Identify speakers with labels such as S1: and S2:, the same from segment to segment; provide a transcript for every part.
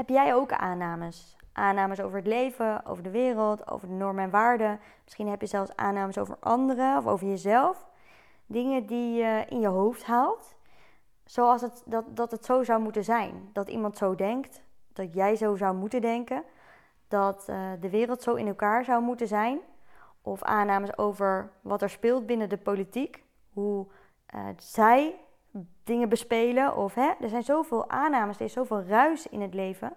S1: heb jij ook aannames. Aannames over het leven, over de wereld, over de normen en waarden. Misschien heb je zelfs aannames over anderen of over jezelf. Dingen die je in je hoofd haalt. Zoals het, dat, dat het zo zou moeten zijn. Dat iemand zo denkt. Dat jij zo zou moeten denken. Dat uh, de wereld zo in elkaar zou moeten zijn. Of aannames over wat er speelt binnen de politiek. Hoe uh, zij dingen bespelen. Of hè, er zijn zoveel aannames, er is zoveel ruis in het leven.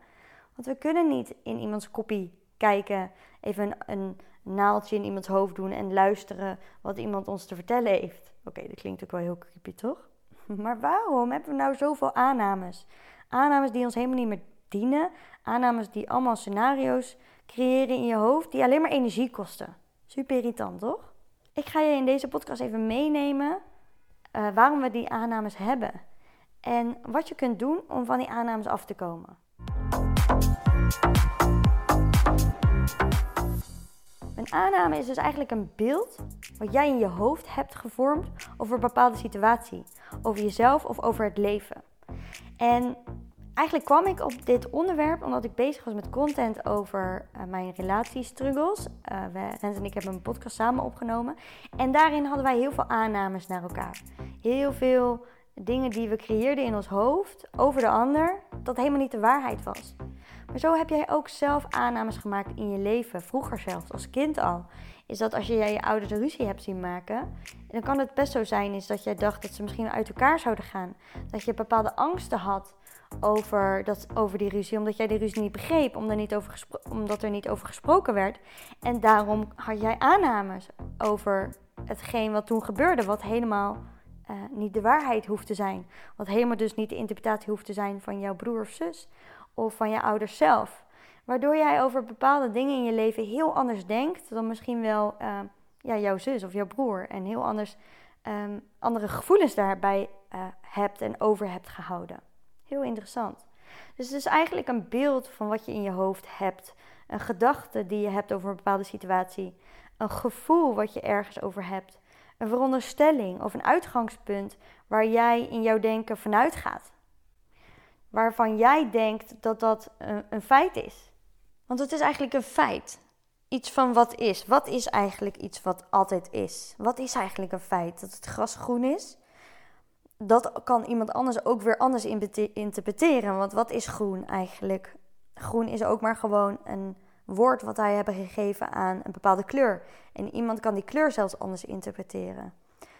S1: Want we kunnen niet in iemands kopie kijken, even een, een naaldje in iemands hoofd doen en luisteren wat iemand ons te vertellen heeft. Oké, dat klinkt ook wel heel creepy, toch? Maar waarom hebben we nou zoveel aannames? Aannames die ons helemaal niet meer dienen. Aannames die allemaal scenario's creëren in je hoofd die alleen maar energie kosten. Super irritant, toch? Ik ga je in deze podcast even meenemen uh, waarom we die aannames hebben. En wat je kunt doen om van die aannames af te komen. Een aanname is dus eigenlijk een beeld wat jij in je hoofd hebt gevormd over een bepaalde situatie, over jezelf of over het leven. En eigenlijk kwam ik op dit onderwerp omdat ik bezig was met content over uh, mijn relatiestruggles. Uh, Rens en ik hebben een podcast samen opgenomen. En daarin hadden wij heel veel aannames naar elkaar. Heel veel dingen die we creëerden in ons hoofd over de ander, dat helemaal niet de waarheid was. Maar zo heb jij ook zelf aannames gemaakt in je leven, vroeger zelfs, als kind al. Is dat als je je ouders een ruzie hebt zien maken, dan kan het best zo zijn is dat jij dacht dat ze misschien uit elkaar zouden gaan. Dat je bepaalde angsten had over, dat, over die ruzie, omdat jij die ruzie niet begreep, omdat er niet, over omdat er niet over gesproken werd. En daarom had jij aannames over hetgeen wat toen gebeurde, wat helemaal uh, niet de waarheid hoeft te zijn. Wat helemaal dus niet de interpretatie hoeft te zijn van jouw broer of zus of van je ouders zelf. Waardoor jij over bepaalde dingen in je leven heel anders denkt dan misschien wel uh, ja, jouw zus of jouw broer. En heel anders um, andere gevoelens daarbij uh, hebt en over hebt gehouden. Heel interessant. Dus het is eigenlijk een beeld van wat je in je hoofd hebt. Een gedachte die je hebt over een bepaalde situatie. Een gevoel wat je ergens over hebt. Een veronderstelling of een uitgangspunt waar jij in jouw denken vanuit gaat. Waarvan jij denkt dat dat een, een feit is. Want het is eigenlijk een feit. Iets van wat is. Wat is eigenlijk iets wat altijd is? Wat is eigenlijk een feit? Dat het gras groen is? Dat kan iemand anders ook weer anders interpreteren. Want wat is groen eigenlijk? Groen is ook maar gewoon een woord wat wij hebben gegeven aan een bepaalde kleur. En iemand kan die kleur zelfs anders interpreteren.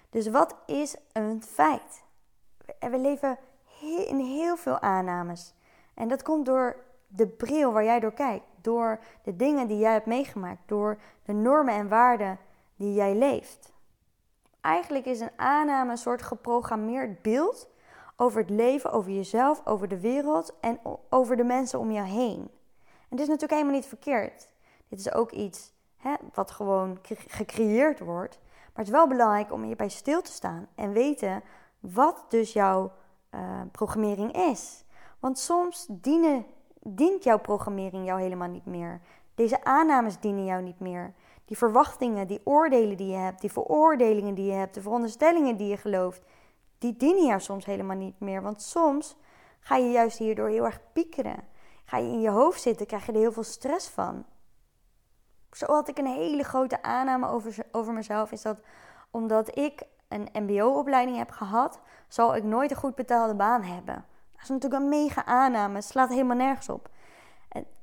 S1: Dus wat is een feit? We leven in heel veel aannames. En dat komt door de bril waar jij door kijkt. Door de dingen die jij hebt meegemaakt. Door de normen en waarden die jij leeft. Eigenlijk is een aanname een soort geprogrammeerd beeld over het leven, over jezelf, over de wereld en over de mensen om je heen. En dit is natuurlijk helemaal niet verkeerd. Dit is ook iets hè, wat gewoon gecreëerd wordt. Maar het is wel belangrijk om hierbij stil te staan en weten wat dus jouw uh, programmering is. Want soms dient jouw programmering jou helemaal niet meer. Deze aannames dienen jou niet meer die verwachtingen, die oordelen die je hebt, die veroordelingen die je hebt, de veronderstellingen die je gelooft, die dienen jou soms helemaal niet meer. Want soms ga je juist hierdoor heel erg piekeren. Ga je in je hoofd zitten, krijg je er heel veel stress van. Zo had ik een hele grote aanname over, over mezelf, is dat omdat ik een MBO-opleiding heb gehad, zal ik nooit een goed betaalde baan hebben. Dat is natuurlijk een mega aanname, het slaat helemaal nergens op.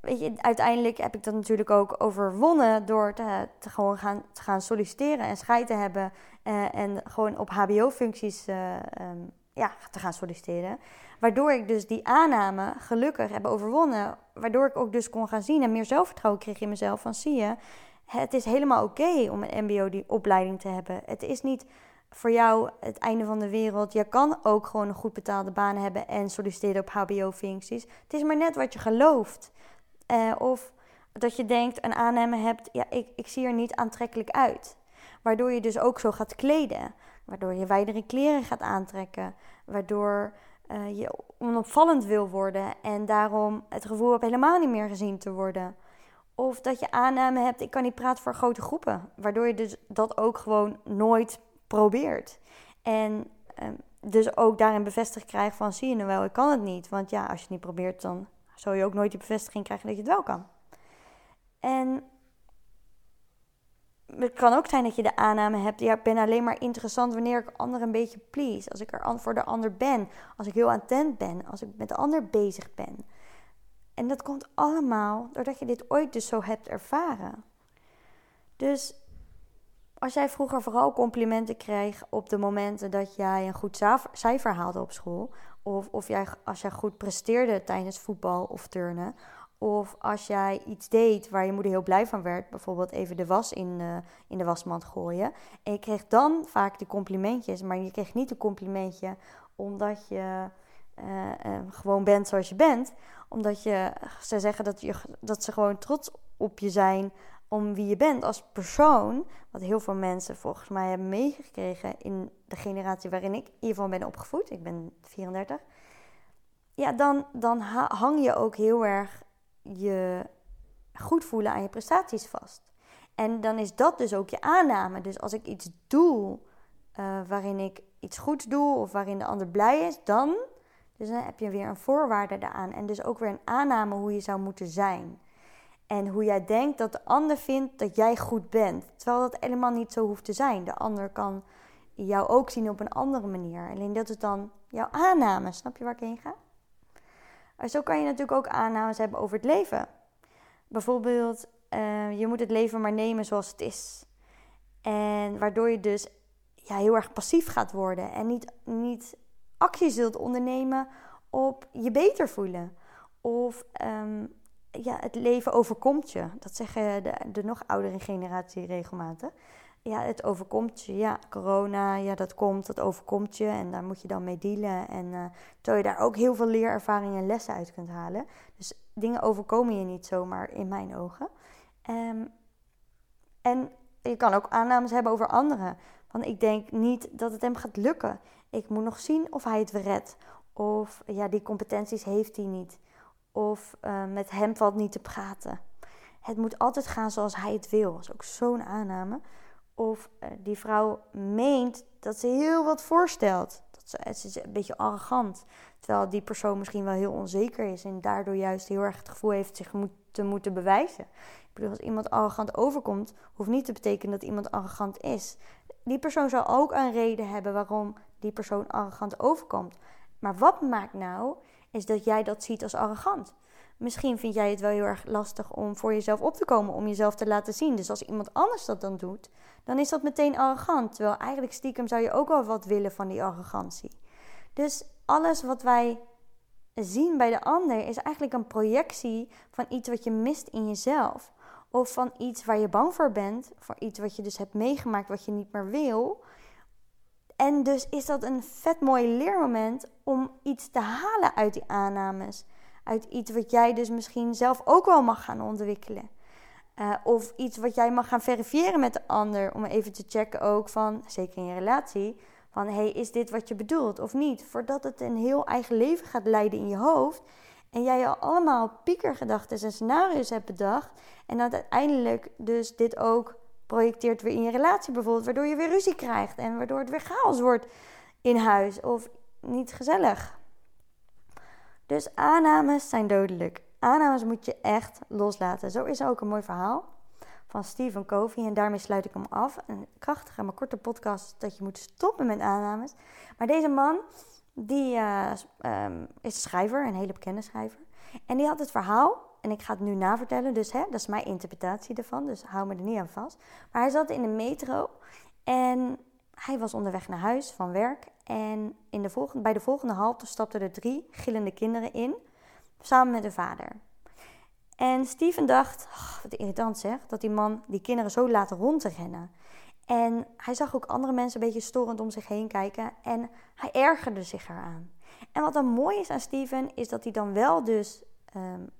S1: Weet je, uiteindelijk heb ik dat natuurlijk ook overwonnen door te, gewoon gaan, te gaan solliciteren en scheid te hebben. Uh, en gewoon op HBO-functies eh, um, ja, te gaan solliciteren. Waardoor ik dus die aanname gelukkig heb overwonnen. Waardoor ik ook dus kon gaan zien en meer zelfvertrouwen kreeg in mezelf. Van zie je, het is helemaal oké om een MBO die opleiding te hebben. Het is niet voor jou het einde van de wereld. Je kan ook gewoon een goed betaalde baan hebben en solliciteren op HBO-functies. Het is maar net wat je gelooft. Uh, of dat je denkt, een aanname hebt, ja, ik, ik zie er niet aantrekkelijk uit. Waardoor je dus ook zo gaat kleden. Waardoor je wijdere kleren gaat aantrekken. Waardoor uh, je onopvallend wil worden en daarom het gevoel hebt helemaal niet meer gezien te worden. Of dat je aanname hebt, ik kan niet praten voor grote groepen. Waardoor je dus dat ook gewoon nooit probeert. En uh, dus ook daarin bevestigd krijgt van zie je nou wel, ik kan het niet. Want ja, als je het niet probeert, dan zul je ook nooit die bevestiging krijgen dat je het wel kan. En het kan ook zijn dat je de aanname hebt, ja, ik ben alleen maar interessant wanneer ik anderen een beetje please. Als ik er voor de ander ben, als ik heel attent ben, als ik met de ander bezig ben. En dat komt allemaal doordat je dit ooit dus zo hebt ervaren. Dus als jij vroeger vooral complimenten kreeg op de momenten dat jij een goed cijfer haalde op school, of, of jij, als jij goed presteerde tijdens voetbal of turnen, of als jij iets deed waar je moeder heel blij van werd, bijvoorbeeld even de was in de, in de wasmand gooien. En je kreeg dan vaak de complimentjes, maar je kreeg niet een complimentje omdat je uh, uh, gewoon bent zoals je bent. Omdat je, ze zeggen dat, je, dat ze gewoon trots op je zijn om wie je bent als persoon. Wat heel veel mensen volgens mij hebben meegekregen in de generatie waarin ik hiervan ben opgevoed. Ik ben 34. Ja, dan, dan hang je ook heel erg je goed voelen aan je prestaties vast. En dan is dat dus ook je aanname. Dus als ik iets doe uh, waarin ik iets goeds doe of waarin de ander blij is, dan, dus dan heb je weer een voorwaarde daaraan. En dus ook weer een aanname hoe je zou moeten zijn. En hoe jij denkt dat de ander vindt dat jij goed bent. Terwijl dat helemaal niet zo hoeft te zijn. De ander kan jou ook zien op een andere manier. Alleen dat is dan jouw aanname. Snap je waar ik heen ga? Zo kan je natuurlijk ook aannames hebben over het leven. Bijvoorbeeld, uh, je moet het leven maar nemen zoals het is. En waardoor je dus ja, heel erg passief gaat worden en niet, niet actie zult ondernemen op je beter voelen. Of um, ja, het leven overkomt je. Dat zeggen de, de nog oudere generatie regelmatig ja, het overkomt je. Ja, corona, ja, dat komt, dat overkomt je. En daar moet je dan mee dealen. En uh, terwijl je daar ook heel veel leerervaring en lessen uit kunt halen. Dus dingen overkomen je niet zomaar, in mijn ogen. Um, en je kan ook aannames hebben over anderen. Want ik denk niet dat het hem gaat lukken. Ik moet nog zien of hij het redt. Of ja, die competenties heeft hij niet. Of uh, met hem valt niet te praten. Het moet altijd gaan zoals hij het wil. Dat is ook zo'n aanname. Of uh, die vrouw meent dat ze heel wat voorstelt. Dat ze, het is een beetje arrogant. Terwijl die persoon misschien wel heel onzeker is en daardoor juist heel erg het gevoel heeft zich moet, te moeten bewijzen. Ik bedoel, als iemand arrogant overkomt, hoeft niet te betekenen dat iemand arrogant is. Die persoon zal ook een reden hebben waarom die persoon arrogant overkomt. Maar wat maakt nou, is dat jij dat ziet als arrogant. Misschien vind jij het wel heel erg lastig om voor jezelf op te komen, om jezelf te laten zien. Dus als iemand anders dat dan doet, dan is dat meteen arrogant. Terwijl eigenlijk stiekem zou je ook wel wat willen van die arrogantie. Dus alles wat wij zien bij de ander is eigenlijk een projectie van iets wat je mist in jezelf. Of van iets waar je bang voor bent, voor iets wat je dus hebt meegemaakt wat je niet meer wil. En dus is dat een vet mooi leermoment om iets te halen uit die aannames. Uit iets wat jij dus misschien zelf ook wel mag gaan ontwikkelen. Uh, of iets wat jij mag gaan verifiëren met de ander. Om even te checken ook van, zeker in je relatie, van hey, is dit wat je bedoelt of niet? Voordat het een heel eigen leven gaat leiden in je hoofd. En jij al allemaal piekergedachten en scenario's hebt bedacht. En dat uiteindelijk dus dit ook projecteert weer in je relatie bijvoorbeeld. Waardoor je weer ruzie krijgt en waardoor het weer chaos wordt in huis. Of niet gezellig. Dus aannames zijn dodelijk. Aannames moet je echt loslaten. Zo is er ook een mooi verhaal van Stephen Covey. En daarmee sluit ik hem af. Een krachtige, maar korte podcast dat je moet stoppen met aannames. Maar deze man, die uh, is schrijver, een hele bekende schrijver. En die had het verhaal, en ik ga het nu navertellen. Dus hè, dat is mijn interpretatie ervan. Dus hou me er niet aan vast. Maar hij zat in de metro en hij was onderweg naar huis van werk. En in de volgende, bij de volgende halte stapten er drie gillende kinderen in, samen met de vader. En Steven dacht, wat irritant zeg, dat die man die kinderen zo laat rondrennen. En hij zag ook andere mensen een beetje storend om zich heen kijken en hij ergerde zich eraan. En wat dan mooi is aan Steven, is dat hij dan wel dus um,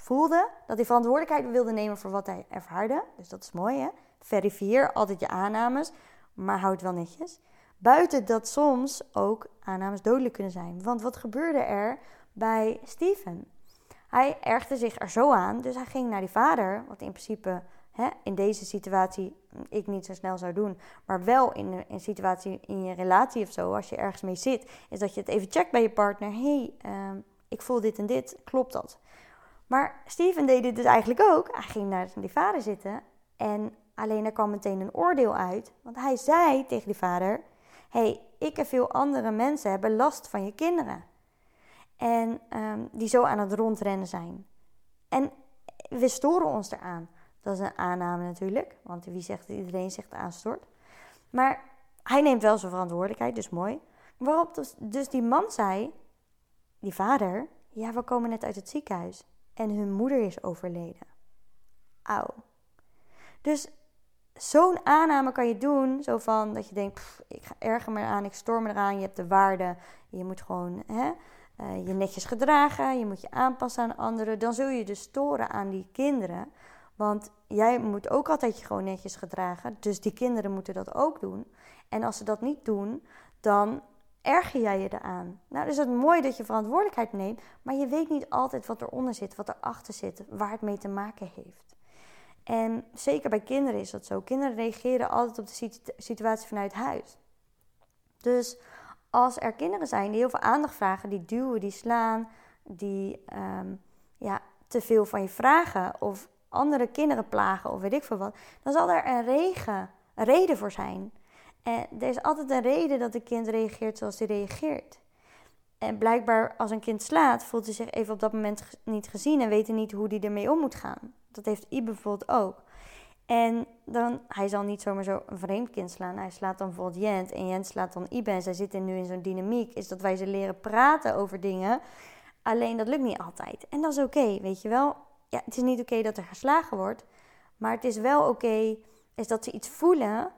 S1: voelde dat hij verantwoordelijkheid wilde nemen voor wat hij ervaarde. Dus dat is mooi hè. Verifieer altijd je aannames, maar houd wel netjes. Buiten dat soms ook aannames dodelijk kunnen zijn. Want wat gebeurde er bij Steven? Hij ergde zich er zo aan, dus hij ging naar die vader, wat in principe hè, in deze situatie ik niet zo snel zou doen, maar wel in een situatie in je relatie of zo, als je ergens mee zit, is dat je het even checkt bij je partner. hey, uh, ik voel dit en dit, klopt dat? Maar Steven deed dit dus eigenlijk ook. Hij ging naar die vader zitten en alleen er kwam meteen een oordeel uit. Want hij zei tegen die vader: hey, ik en veel andere mensen hebben last van je kinderen. En um, die zo aan het rondrennen zijn. En we storen ons eraan. Dat is een aanname natuurlijk, want wie zegt dat iedereen zich aanstort. Maar hij neemt wel zijn verantwoordelijkheid, dus mooi. Waarop dus, dus die man zei, die vader, ja, we komen net uit het ziekenhuis en hun moeder is overleden. Auw. Dus zo'n aanname kan je doen, zo van dat je denkt, ik ga erger me aan, ik storm me eraan, je hebt de waarde, je moet gewoon hè, uh, je netjes gedragen, je moet je aanpassen aan anderen. Dan zul je dus storen aan die kinderen. Want jij moet ook altijd je gewoon netjes gedragen. Dus die kinderen moeten dat ook doen. En als ze dat niet doen, dan erger jij je eraan. Nou, dus het mooi dat je verantwoordelijkheid neemt, maar je weet niet altijd wat eronder zit, wat erachter zit, waar het mee te maken heeft. En zeker bij kinderen is dat zo. Kinderen reageren altijd op de situatie vanuit huis. Dus als er kinderen zijn die heel veel aandacht vragen, die duwen, die slaan, die um, ja, te veel van je vragen of andere kinderen plagen of weet ik veel wat, dan zal er een, regen, een reden voor zijn. En er is altijd een reden dat een kind reageert zoals hij reageert. En blijkbaar als een kind slaat, voelt hij zich even op dat moment niet gezien en weet hij niet hoe hij ermee om moet gaan. Dat heeft I bijvoorbeeld ook. En dan, hij zal niet zomaar zo een vreemd kind slaan. Hij slaat dan bijvoorbeeld Jent en Jent slaat dan Ibe. En zij zitten nu in zo'n dynamiek. Is dat wij ze leren praten over dingen. Alleen dat lukt niet altijd. En dat is oké, weet je wel. Ja, het is niet oké dat er geslagen wordt. Maar het is wel oké dat ze iets voelen.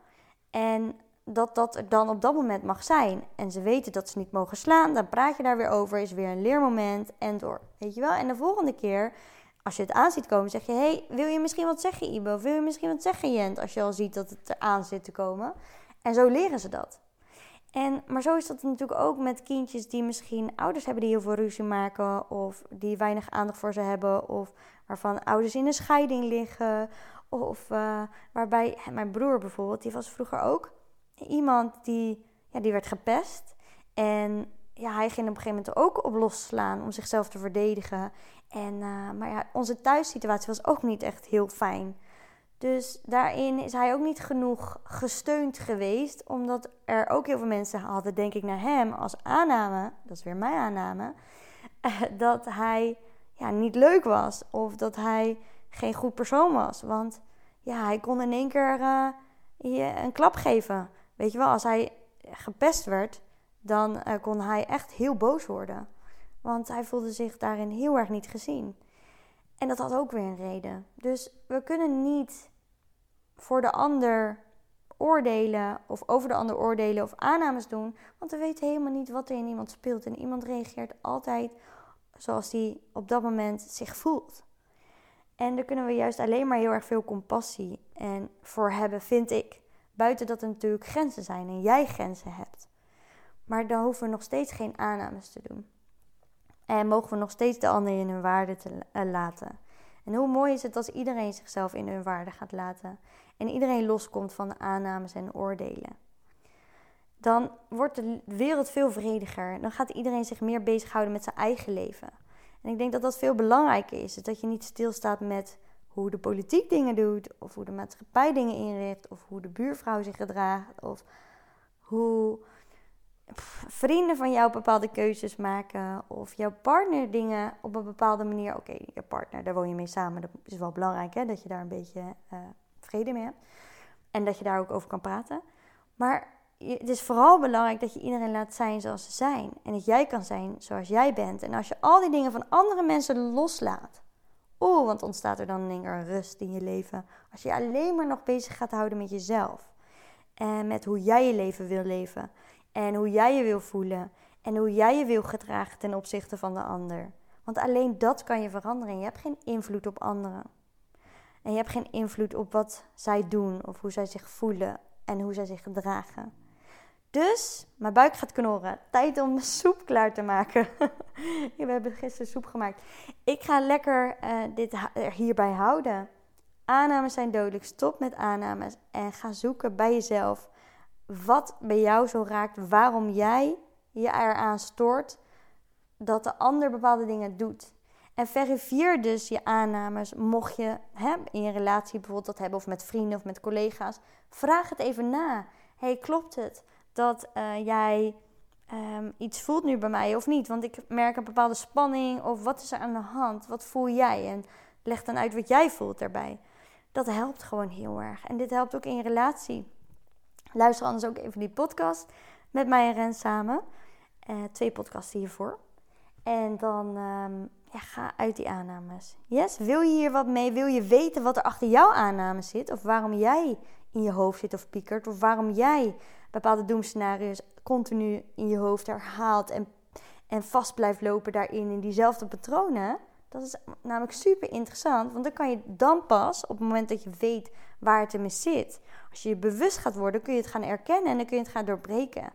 S1: En dat dat er dan op dat moment mag zijn. En ze weten dat ze niet mogen slaan. Dan praat je daar weer over. Is weer een leermoment. En door. Weet je wel. En de volgende keer als je het aan ziet komen, zeg je: hey, wil je misschien wat zeggen, Ibo? Wil je misschien wat zeggen, Jent? Als je al ziet dat het eraan zit te komen. En zo leren ze dat. En, maar zo is dat natuurlijk ook met kindjes die misschien ouders hebben die heel veel ruzie maken. Of die weinig aandacht voor ze hebben. Of waarvan ouders in een scheiding liggen. Of uh, waarbij mijn broer bijvoorbeeld, die was vroeger ook iemand die, ja, die werd gepest. En ja, hij ging op een gegeven moment ook op losslaan om zichzelf te verdedigen. En, uh, maar ja, onze thuissituatie was ook niet echt heel fijn. Dus daarin is hij ook niet genoeg gesteund geweest, omdat er ook heel veel mensen hadden, denk ik, naar hem als aanname, dat is weer mijn aanname, dat hij ja, niet leuk was of dat hij geen goed persoon was. Want ja, hij kon in één keer uh, je een klap geven. Weet je wel, als hij gepest werd, dan uh, kon hij echt heel boos worden. Want hij voelde zich daarin heel erg niet gezien. En dat had ook weer een reden. Dus we kunnen niet voor de ander oordelen of over de ander oordelen of aannames doen, want we weten helemaal niet wat er in iemand speelt. En iemand reageert altijd zoals hij op dat moment zich voelt. En daar kunnen we juist alleen maar heel erg veel compassie en voor hebben, vind ik. Buiten dat er natuurlijk grenzen zijn en jij grenzen hebt. Maar dan hoeven we nog steeds geen aannames te doen. En mogen we nog steeds de ander in hun waarde te uh, laten. En hoe mooi is het als iedereen zichzelf in hun waarde gaat laten. En iedereen loskomt van de aannames en oordelen. Dan wordt de wereld veel vrediger. Dan gaat iedereen zich meer bezighouden met zijn eigen leven. En ik denk dat dat veel belangrijker is. Dat je niet stilstaat met hoe de politiek dingen doet. Of hoe de maatschappij dingen inricht. Of hoe de buurvrouw zich gedraagt. Of hoe vrienden van jou bepaalde keuzes maken. Of jouw partner dingen op een bepaalde manier. Oké, je partner, daar woon je mee samen. Dat is wel belangrijk, hè? Dat je daar een beetje uh, vrede mee hebt. En dat je daar ook over kan praten. Maar het is vooral belangrijk dat je iedereen laat zijn zoals ze zijn. En dat jij kan zijn zoals jij bent. En als je al die dingen van andere mensen loslaat. Oeh, want ontstaat er dan een rust in je leven. Als je alleen maar nog bezig gaat houden met jezelf. En met hoe jij je leven wil leven. En hoe jij je wil voelen. En hoe jij je wil gedragen ten opzichte van de ander. Want alleen dat kan je veranderen. Je hebt geen invloed op anderen. En je hebt geen invloed op wat zij doen of hoe zij zich voelen en hoe zij zich gedragen. Dus mijn buik gaat knorren. Tijd om soep klaar te maken. We hebben gisteren soep gemaakt. Ik ga lekker uh, dit hierbij houden. Aannames zijn dodelijk. Stop met aannames en ga zoeken bij jezelf wat bij jou zo raakt, waarom jij je eraan stoort, dat de ander bepaalde dingen doet. En verifieer dus je aannames. Mocht je in je relatie bijvoorbeeld dat hebben, of met vrienden of met collega's, vraag het even na. hey, klopt het dat uh, jij um, iets voelt nu bij mij of niet? Want ik merk een bepaalde spanning. Of wat is er aan de hand? Wat voel jij? En leg dan uit wat jij voelt daarbij. Dat helpt gewoon heel erg. En dit helpt ook in je relatie. Luister anders ook even die podcast met mij en Ren samen. Uh, twee podcasts hiervoor. En dan um, ja, ga uit die aannames. Yes, wil je hier wat mee? Wil je weten wat er achter jouw aanname zit? Of waarom jij in je hoofd zit of piekert? Of waarom jij bepaalde doemscenario's continu in je hoofd herhaalt en, en vast blijft lopen daarin, in diezelfde patronen? Dat is namelijk super interessant, want dan kan je dan pas, op het moment dat je weet waar het in zit, als je je bewust gaat worden, kun je het gaan erkennen en dan kun je het gaan doorbreken.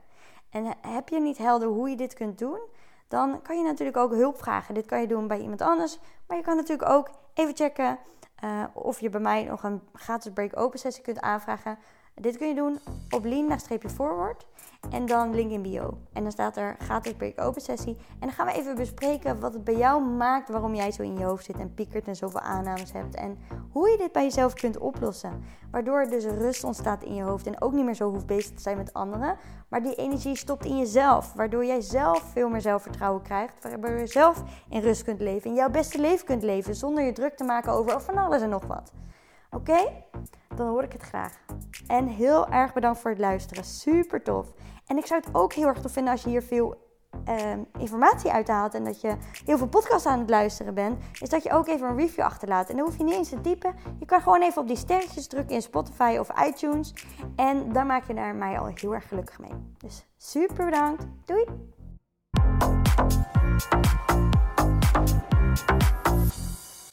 S1: En heb je niet helder hoe je dit kunt doen, dan kan je natuurlijk ook hulp vragen. Dit kan je doen bij iemand anders, maar je kan natuurlijk ook even checken uh, of je bij mij nog een gratis break-open sessie kunt aanvragen. Dit kun je doen op lean-forward en dan link in bio. En dan staat er gratis break-open sessie. En dan gaan we even bespreken wat het bij jou maakt, waarom jij zo in je hoofd zit en piekert en zoveel aannames hebt. En hoe je dit bij jezelf kunt oplossen. Waardoor er dus rust ontstaat in je hoofd en ook niet meer zo hoeft bezig te zijn met anderen. Maar die energie stopt in jezelf. Waardoor jij zelf veel meer zelfvertrouwen krijgt. Waardoor je zelf in rust kunt leven. En jouw beste leven kunt leven zonder je druk te maken over van alles en nog wat. Oké? Dan hoor ik het graag. En heel erg bedankt voor het luisteren. Super tof. En ik zou het ook heel erg tof vinden als je hier veel uh, informatie uithaalt en dat je heel veel podcasts aan het luisteren bent, is dat je ook even een review achterlaat. En dan hoef je niet eens te typen. Je kan gewoon even op die sterretjes drukken in Spotify of iTunes. En dan maak je daar mij al heel erg gelukkig mee. Dus super bedankt. Doei!